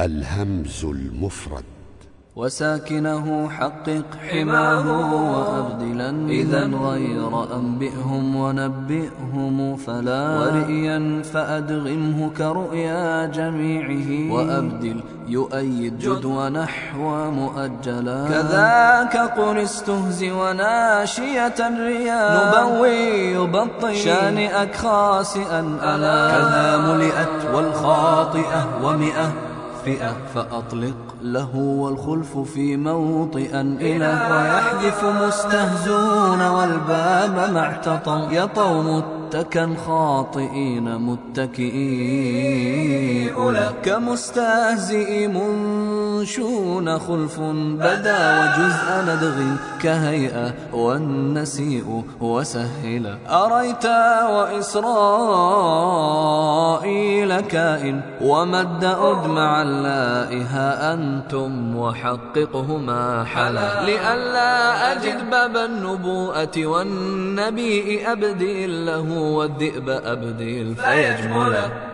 الهمز المفرد. وساكنه حقق حماه وأبدلا إذا غير أنبئهم ونبئهم فلا ورئيا فأدغمه كرؤيا جميعه وأبدل يؤيد جد ونحو مؤجلا كذاك قل استهزي وناشية ريا نبوي يبطي شانئك خاسئا ألا كذا ملئت والخاطئة ومئة فئة فأطلق له والخلف في موطئا إله. ويحذف مستهزون والباب ما اعتطم يطو متكا خاطئين متكئين. أولى كمستهزئ منشون خلف بدا وجزء ندغ كهيئة والنسيء وسهلا أريت وإسرائيل كائن ومد أدمع اللائها أنتم وحققهما حلا. لئلا أجد باب النبوءة والنبي أبدي له والذئب أبدي فيجملا.